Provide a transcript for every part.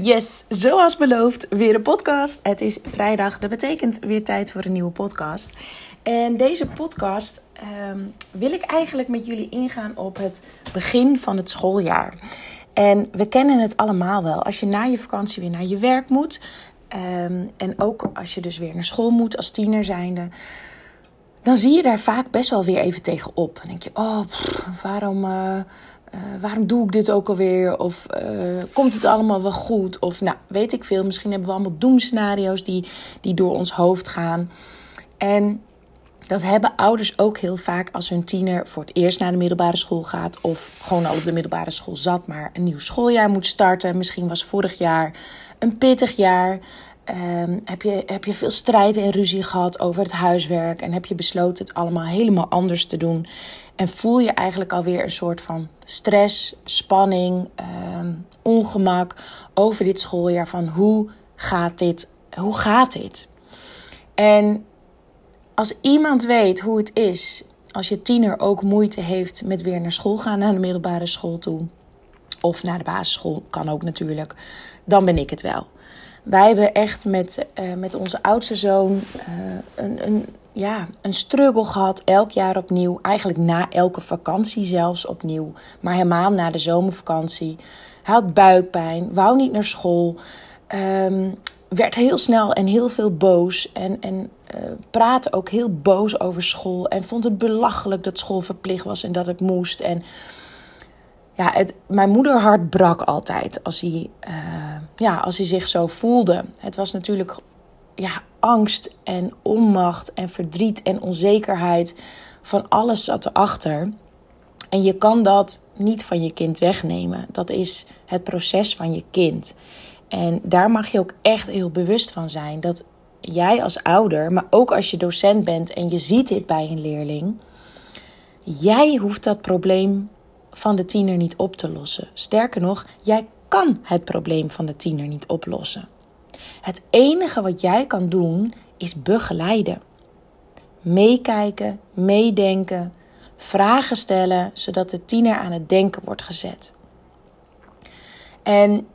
Yes, zoals beloofd, weer een podcast. Het is vrijdag, dat betekent weer tijd voor een nieuwe podcast. En deze podcast ehm, wil ik eigenlijk met jullie ingaan op het begin van het schooljaar. En we kennen het allemaal wel. Als je na je vakantie weer naar je werk moet. ehm, en ook als je dus weer naar school moet als tiener zijnde. Dan zie je daar vaak best wel weer even tegenop. Dan denk je, oh, waarom... eh, eh, waarom doe ik dit ook alweer? Of eh, komt het allemaal wel goed? Of nou, weet ik veel. Misschien hebben we allemaal doemscenario's die, die door ons hoofd gaan. En dat hebben ouders ook heel vaak als hun tiener voor het eerst naar de middelbare school gaat. Of gewoon al op de middelbare school zat, maar een nieuw schooljaar moet starten. Misschien was vorig jaar een pittig jaar. Ehm, heb, je, heb je veel strijd en ruzie gehad over het huiswerk? En heb je besloten het allemaal helemaal anders te doen? En voel je eigenlijk alweer een soort van stress, spanning, ehm, ongemak over dit schooljaar? Van hoe gaat dit? Hoe gaat dit? En als iemand weet hoe het is, als je tiener ook moeite heeft met weer naar school gaan, naar de middelbare school toe, of naar de basisschool, kan ook natuurlijk, dan ben ik het wel. Wij hebben echt met, uh, met onze oudste zoon uh, een, een, ja, een struggle gehad, elk jaar opnieuw. Eigenlijk na elke vakantie zelfs opnieuw, maar helemaal na de zomervakantie. Hij had buikpijn, wou niet naar school. Um, werd heel snel en heel veel boos. En, en uh, praatte ook heel boos over school. En vond het belachelijk dat school verplicht was en dat het moest. En ja, het, mijn moederhart brak altijd als hij, uh, ja, als hij zich zo voelde. Het was natuurlijk ja, angst en onmacht en verdriet en onzekerheid. Van alles zat erachter. En je kan dat niet van je kind wegnemen. Dat is het proces van je kind. En daar mag je ook echt heel bewust van zijn. Dat jij als ouder, maar ook als je docent bent en je ziet dit bij een leerling. Jij hoeft dat probleem van de tiener niet op te lossen. Sterker nog, jij kan het probleem van de tiener niet oplossen. Het enige wat jij kan doen is begeleiden. Meekijken, meedenken, vragen stellen, zodat de tiener aan het denken wordt gezet. En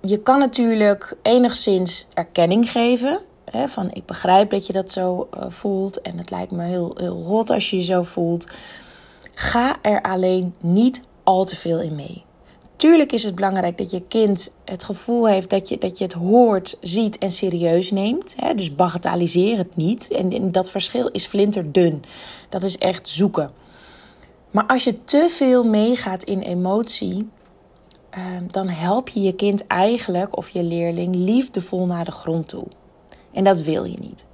je kan natuurlijk enigszins erkenning geven. Hè, van ik begrijp dat je dat zo uh, voelt en het lijkt me heel, heel rot als je je zo voelt. Ga er alleen niet al te veel in mee. Tuurlijk is het belangrijk dat je kind het gevoel heeft dat je, dat je het hoort, ziet en serieus neemt. Hè? Dus bagatelliseer het niet. En, dat verschil is flinterdun. Dat is echt zoeken. Maar als je te veel meegaat in emotie, uh, dan help je je kind eigenlijk of je leerling liefdevol naar de grond toe. En dat wil je niet.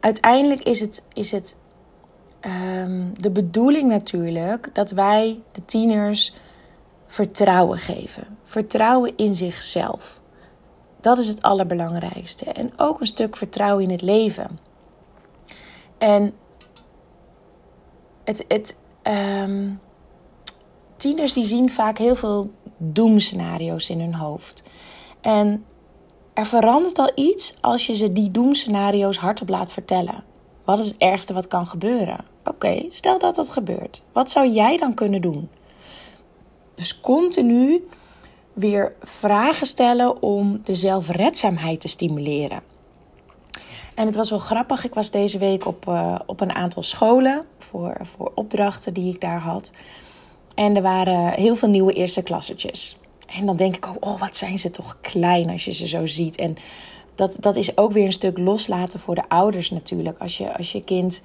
Uiteindelijk is het, is het um, de bedoeling natuurlijk dat wij de tieners vertrouwen geven. Vertrouwen in zichzelf. Dat is het allerbelangrijkste. En ook een stuk vertrouwen in het leven. En het, het, um, tieners die zien vaak heel veel doemscenario's in hun hoofd. En er verandert al iets als je ze die doemscenario's hardop laat vertellen. Wat is het ergste wat kan gebeuren? Oké, stel dat dat gebeurt. Wat zou jij dan kunnen doen? Dus continu weer vragen stellen om de zelfredzaamheid te stimuleren. En het was wel grappig. Ik was deze week op, uh, op een aantal scholen voor, voor opdrachten die ik daar had. En er waren heel veel nieuwe eerste klassetjes. En dan denk ik ook, oh, wat zijn ze toch klein als je ze zo ziet. En dat, dat is ook weer een stuk loslaten voor de ouders natuurlijk. Als je, als je kind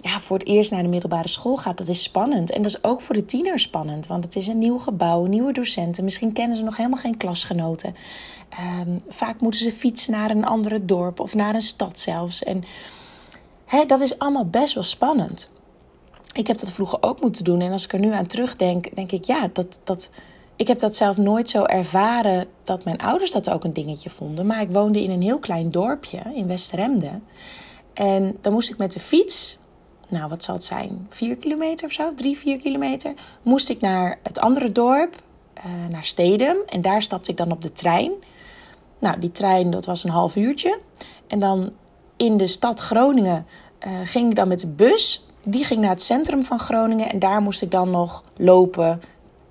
ja, voor het eerst naar de middelbare school gaat, dat is spannend. En dat is ook voor de tieners spannend, want het is een nieuw gebouw, nieuwe docenten. Misschien kennen ze nog helemaal geen klasgenoten. Um, vaak moeten ze fietsen naar een andere dorp of naar een stad zelfs. En hè, dat is allemaal best wel spannend. Ik heb dat vroeger ook moeten doen. En als ik er nu aan terugdenk, denk ik, ja, dat, dat, ik heb dat zelf nooit zo ervaren dat mijn ouders dat ook een dingetje vonden. Maar ik woonde in een heel klein dorpje in Westeremde. En dan moest ik met de fiets nou wat zal het zijn, vier kilometer of zo, drie, vier kilometer, moest ik naar het andere dorp, uh, naar Stedem. En daar stapte ik dan op de trein. Nou, die trein, dat was een half uurtje. En dan in de stad Groningen uh, ging ik dan met de bus. Die ging naar het centrum van Groningen. En daar moest ik dan nog lopen,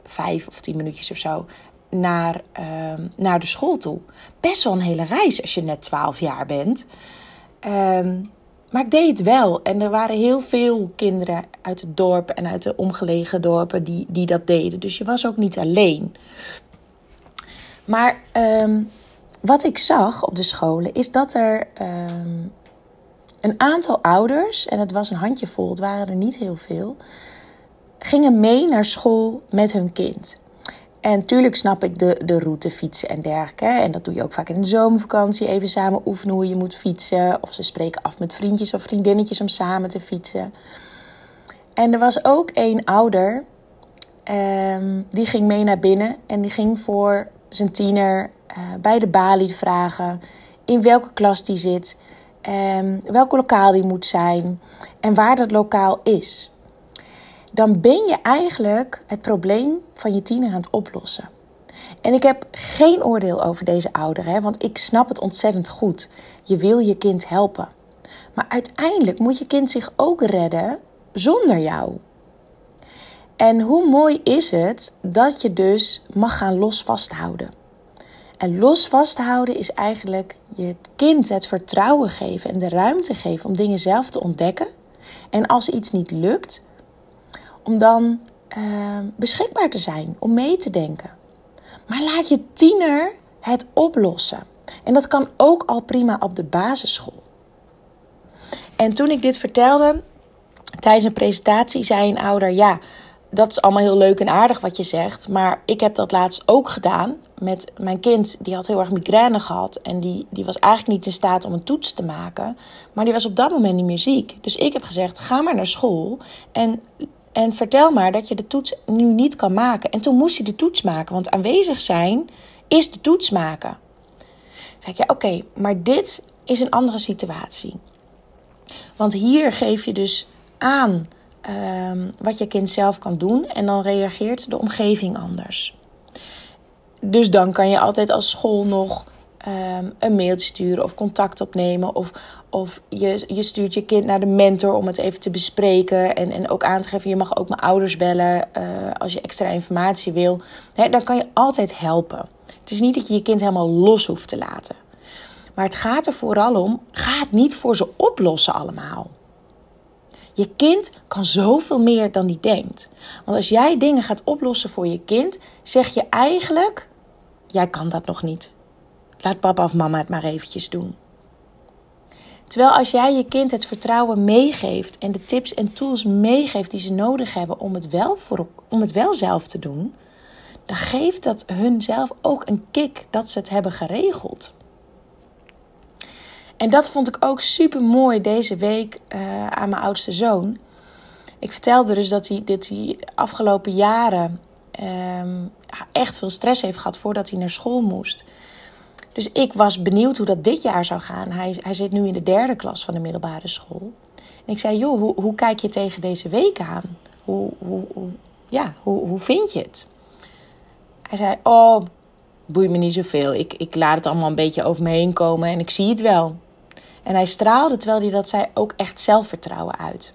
vijf of tien minuutjes of zo. naar, ehm, naar de school toe. Best wel een hele reis als je net 12 jaar bent. Ehm, maar ik deed het wel. En er waren heel veel kinderen uit het dorp en uit de omgelegen dorpen die, die dat deden. Dus je was ook niet alleen. Maar ehm, wat ik zag op de scholen is dat er een aantal ouders, en het was een handjevol, het waren er niet heel veel, gingen mee naar school met hun kind. En tuurlijk snap ik de, de route fietsen en dergelijke. En dat doe je ook vaak in de zomervakantie. Even samen oefenen hoe je moet fietsen. Of ze spreken af met vriendjes of vriendinnetjes om samen te fietsen. En er was ook één ouder. Um, die ging mee naar binnen. En die ging voor zijn tiener uh, bij de balie vragen in welke klas die zit. Um, welk lokaal die moet zijn. En waar dat lokaal is dan ben je eigenlijk het probleem van je tiener aan het oplossen. En ik heb geen oordeel over deze ouder, hè, want ik snap het ontzettend goed. Je wil je kind helpen. Maar uiteindelijk moet je kind zich ook redden zonder jou. En hoe mooi is het dat je dus mag gaan los vasthouden. En los vasthouden is eigenlijk je kind het vertrouwen geven en de ruimte geven om dingen zelf te ontdekken. En als iets niet lukt, om dan uh, beschikbaar te zijn, om mee te denken. Maar laat je tiener het oplossen. En dat kan ook al prima op de basisschool. En toen ik dit vertelde tijdens een presentatie, zei een ouder: Ja, dat is allemaal heel leuk en aardig wat je zegt. Maar ik heb dat laatst ook gedaan met mijn kind. Die had heel erg migraine gehad. En die, die was eigenlijk niet in staat om een toets te maken. Maar die was op dat moment niet meer ziek. Dus ik heb gezegd: Ga maar naar school en en vertel maar dat je de toets nu niet kan maken. En toen moest hij de toets maken, want aanwezig zijn is de toets maken. Zeg ik, ja oké, maar dit is een andere situatie. Want hier geef je dus aan um, wat je kind zelf kan doen en dan reageert de omgeving anders. Dus dan kan je altijd als school nog um, een mailtje sturen of contact opnemen. Of, of je, je stuurt je kind naar de mentor om het even te bespreken. En, en ook aan te geven, je mag ook mijn ouders bellen uh, als je extra informatie wil. Dan kan je altijd helpen. Het is niet dat je je kind helemaal los hoeft te laten. Maar het gaat er vooral om, ga het niet voor ze oplossen allemaal. Je kind kan zoveel meer dan die denkt. Want als jij dingen gaat oplossen voor je kind, zeg je eigenlijk: jij kan dat nog niet. Laat papa of mama het maar eventjes doen. Terwijl als jij je kind het vertrouwen meegeeft en de tips en tools meegeeft die ze nodig hebben om het wel, voor, om het wel zelf te doen, dan geeft dat hun zelf ook een kick dat ze het hebben geregeld. En dat vond ik ook super mooi deze week uh, aan mijn oudste zoon. Ik vertelde dus dat hij, dit hij afgelopen jaren um, echt veel stress heeft gehad voordat hij naar school moest. Dus ik was benieuwd hoe dat dit jaar zou gaan. Hij, hij zit nu in de derde klas van de middelbare school. En ik zei, joh, hoe, hoe kijk je tegen deze week aan? Hoe, hoe, ja, hoe, hoe vind je het? Hij zei, oh, boeit me niet zoveel. Ik, ik laat het allemaal een beetje over me heen komen en ik zie het wel. En hij straalde, terwijl hij dat zei, ook echt zelfvertrouwen uit.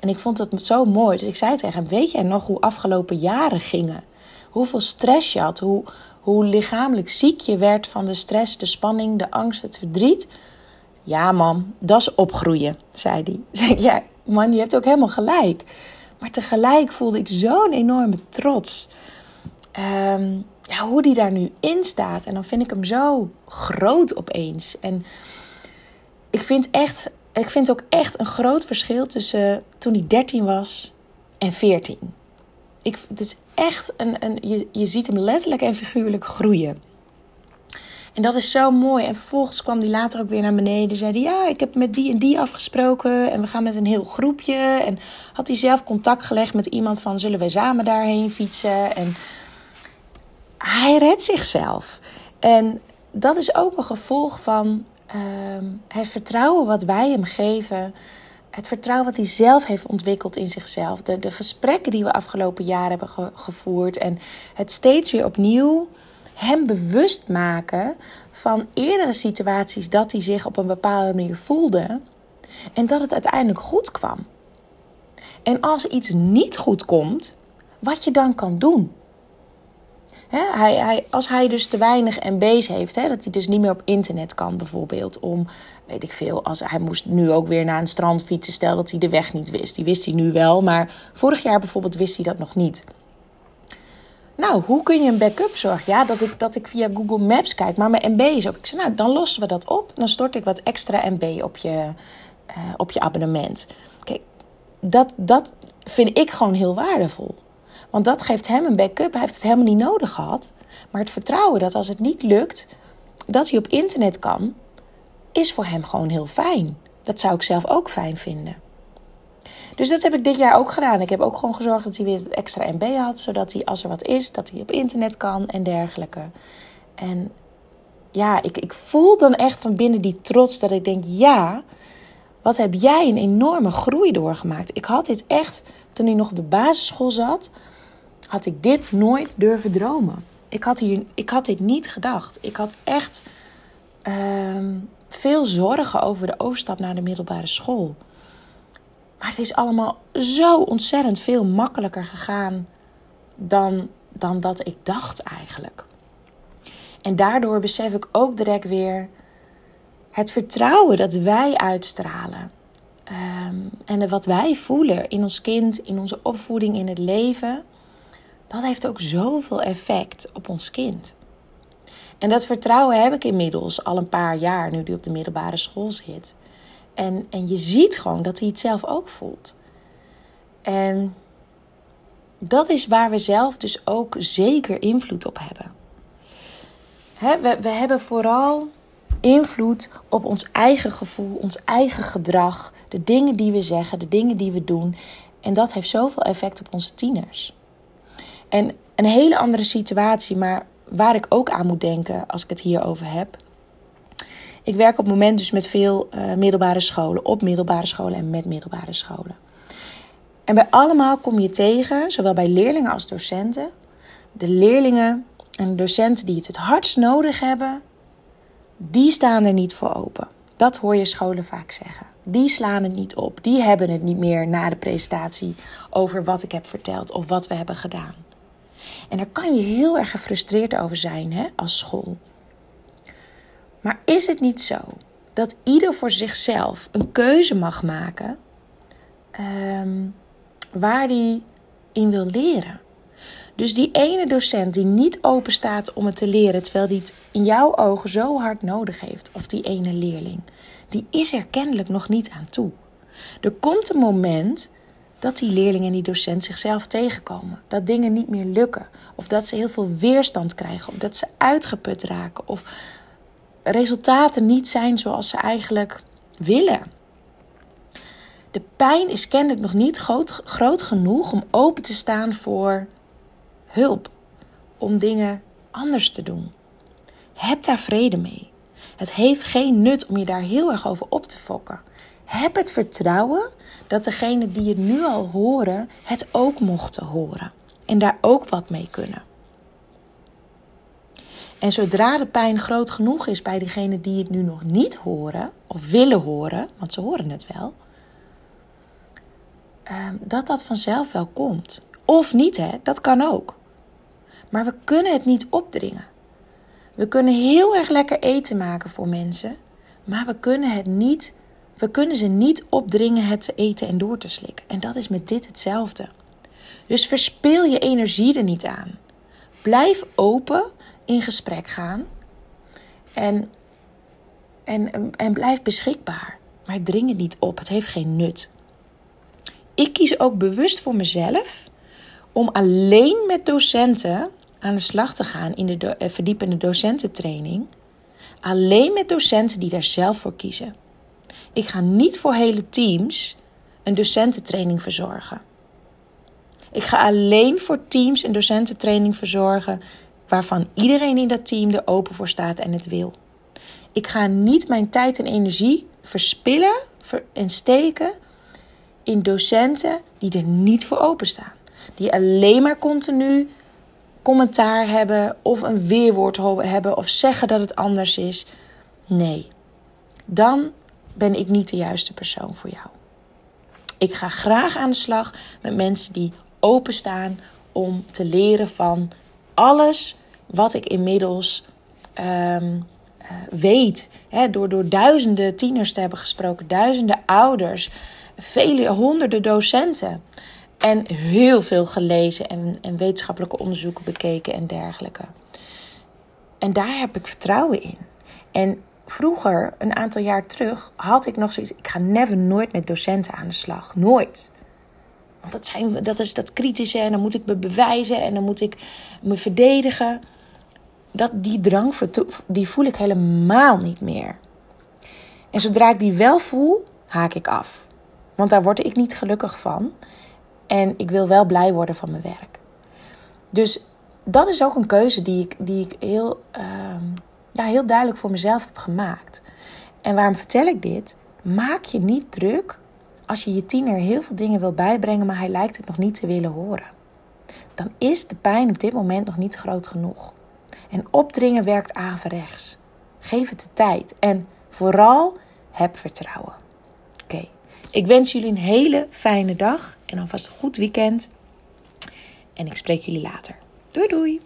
En ik vond het zo mooi. Dus ik zei tegen hem, weet jij nog hoe afgelopen jaren gingen? Hoeveel stress je had, hoe, hoe lichamelijk ziek je werd van de stress, de spanning, de angst, het verdriet. Ja, man, dat is opgroeien, zei hij. Ja, man, je hebt ook helemaal gelijk. Maar tegelijk voelde ik zo'n enorme trots. Um, ja, hoe die daar nu in staat. En dan vind ik hem zo groot opeens. En ik vind, echt, ik vind ook echt een groot verschil tussen toen hij 13 was en 14 ik, het is echt een, een je, je ziet hem letterlijk en figuurlijk groeien. En dat is zo mooi. En vervolgens kwam hij later ook weer naar beneden. Zei hij, ja, ik heb met die en die afgesproken. En we gaan met een heel groepje. En had hij zelf contact gelegd met iemand van... zullen wij samen daarheen fietsen? En hij redt zichzelf. En dat is ook een gevolg van uh, het vertrouwen wat wij hem geven het vertrouwen wat hij zelf heeft ontwikkeld in zichzelf. De, de gesprekken die we afgelopen jaar hebben gevoerd. En het steeds weer opnieuw hem bewust maken van eerdere situaties dat hij zich op een bepaalde manier voelde. En dat het uiteindelijk goed kwam. En als iets niet goed komt, wat je dan kan doen. Hij, hij, als hij dus te weinig MB's heeft, dat hij dus niet meer op internet kan bijvoorbeeld. Om, weet ik veel, als hij moest nu ook weer naar een strand fietsen. Stel dat hij de weg niet wist. Die wist hij nu wel, maar vorig jaar bijvoorbeeld wist hij dat nog niet. Nou, hoe kun je een backup zorgen? Ja, dat ik, dat ik via Google Maps kijk, maar mijn MB is ook. Ik zei, nou, dan lossen we dat op. Dan stort ik wat extra MB op je, uh, op je abonnement. Kijk, dat, dat vind ik gewoon heel waardevol. Want dat geeft hem een backup. Hij heeft het helemaal niet nodig gehad. Maar het vertrouwen dat als het niet lukt, dat hij op internet kan, is voor hem gewoon heel fijn. Dat zou ik zelf ook fijn vinden. Dus dat heb ik dit jaar ook gedaan. Ik heb ook gewoon gezorgd dat hij weer het extra MB had. Zodat hij, als er wat is, dat hij op internet kan en dergelijke. En ja, ik, ik voel dan echt van binnen die trots dat ik denk: ja, wat heb jij een enorme groei doorgemaakt. Ik had dit echt, toen ik nog op de basisschool zat, had ik dit nooit durven dromen. Ik had, hier, ik had dit niet gedacht. Ik had echt uh, veel zorgen over de overstap naar de middelbare school. Maar het is allemaal zo ontzettend veel makkelijker gegaan dan, dan dat ik dacht eigenlijk. En daardoor besef ik ook direct weer het vertrouwen dat wij uitstralen. Um, en wat wij voelen in ons kind, in onze opvoeding, in het leven. Dat heeft ook zoveel effect op ons kind. En dat vertrouwen heb ik inmiddels al een paar jaar nu die op de middelbare school zit. En, en je ziet gewoon dat hij het zelf ook voelt. En dat is waar we zelf dus ook zeker invloed op hebben. we, we hebben vooral invloed op ons eigen gevoel, ons eigen gedrag, de dingen die we zeggen, de dingen die we doen. En dat heeft zoveel effect op onze tieners. En een hele andere situatie, maar waar ik ook aan moet denken als ik het hierover heb, ik werk op het moment dus met veel uh, middelbare scholen, op middelbare scholen en met middelbare scholen. En bij allemaal kom je tegen, zowel bij leerlingen als docenten, de leerlingen en docenten die het het hardst nodig hebben, die staan er niet voor open. Dat hoor je scholen vaak zeggen. Die slaan het niet op. Die hebben het niet meer na de presentatie over wat ik heb verteld of wat we hebben gedaan. En daar kan je heel erg gefrustreerd over zijn hè, als school. Maar is het niet zo dat ieder voor zichzelf een keuze mag maken um, waar hij in wil leren? Dus die ene docent die niet open staat om het te leren, terwijl die het in jouw ogen zo hard nodig heeft, of die ene leerling, die is er kennelijk nog niet aan toe. Er komt een moment dat die leerling en die docent zichzelf tegenkomen. Dat dingen niet meer lukken. Of dat ze heel veel weerstand krijgen. Of dat ze uitgeput raken. Of resultaten niet zijn zoals ze eigenlijk willen. De pijn is kennelijk nog niet groot, groot genoeg om open te staan voor hulp. Om dingen anders te doen. Heb daar vrede mee. Het heeft geen nut om je daar heel erg over op te fokken. Heb het vertrouwen dat degenen die het nu al horen, het ook mochten horen. En daar ook wat mee kunnen. En zodra de pijn groot genoeg is bij degenen die het nu nog niet horen, of willen horen, want ze horen het wel, ehm, dat dat vanzelf wel komt. Of niet, hè? dat kan ook. Maar we kunnen het niet opdringen. We kunnen heel erg lekker eten maken voor mensen, maar we kunnen het niet we kunnen ze niet opdringen het te eten en door te slikken. En dat is met dit hetzelfde. Dus verspil je energie er niet aan. Blijf open in gesprek gaan. En, en, en blijf beschikbaar. Maar dring het niet op. Het heeft geen nut. Ik kies ook bewust voor mezelf om alleen met docenten aan de slag te gaan in de eh, verdiepende docententraining. Alleen met docenten die daar zelf voor kiezen. Ik ga niet voor hele teams een docententraining verzorgen. Ik ga alleen voor teams een docententraining verzorgen waarvan iedereen in dat team er open voor staat en het wil. Ik ga niet mijn tijd en energie verspillen en steken in docenten die er niet voor openstaan. Die alleen maar continu commentaar hebben of een weerwoord hebben of zeggen dat het anders is. Nee. Dan ben ik niet de juiste persoon voor jou. Ik ga graag aan de slag met mensen die openstaan om te leren van alles wat ik inmiddels ehm, eh, weet, door, door duizenden tieners te hebben gesproken, duizenden ouders, vele honderden docenten. En heel veel gelezen en, en wetenschappelijke onderzoeken bekeken en dergelijke. En daar heb ik vertrouwen in. En vroeger, een aantal jaar terug, had ik nog zoiets. Ik ga never nooit met docenten aan de slag. Nooit. Want dat, zijn, dat is dat kritische en dan moet ik me bewijzen en dan moet ik me verdedigen. Dat, die drang die voel ik helemaal niet meer. En zodra ik die wel voel, haak ik af. Want daar word ik niet gelukkig van. En ik wil wel blij worden van mijn werk. Dus dat is ook een keuze die ik, die ik heel, ehm, ja, heel duidelijk voor mezelf heb gemaakt. En waarom vertel ik dit? Maak je niet druk als je je tiener heel veel dingen wil bijbrengen, maar hij lijkt het nog niet te willen horen. Dan is de pijn op dit moment nog niet groot genoeg. En opdringen werkt averechts. Geef het de tijd en vooral heb vertrouwen. Oké, ik wens jullie een hele fijne dag en alvast een goed weekend. En ik spreek jullie later. Doei doei!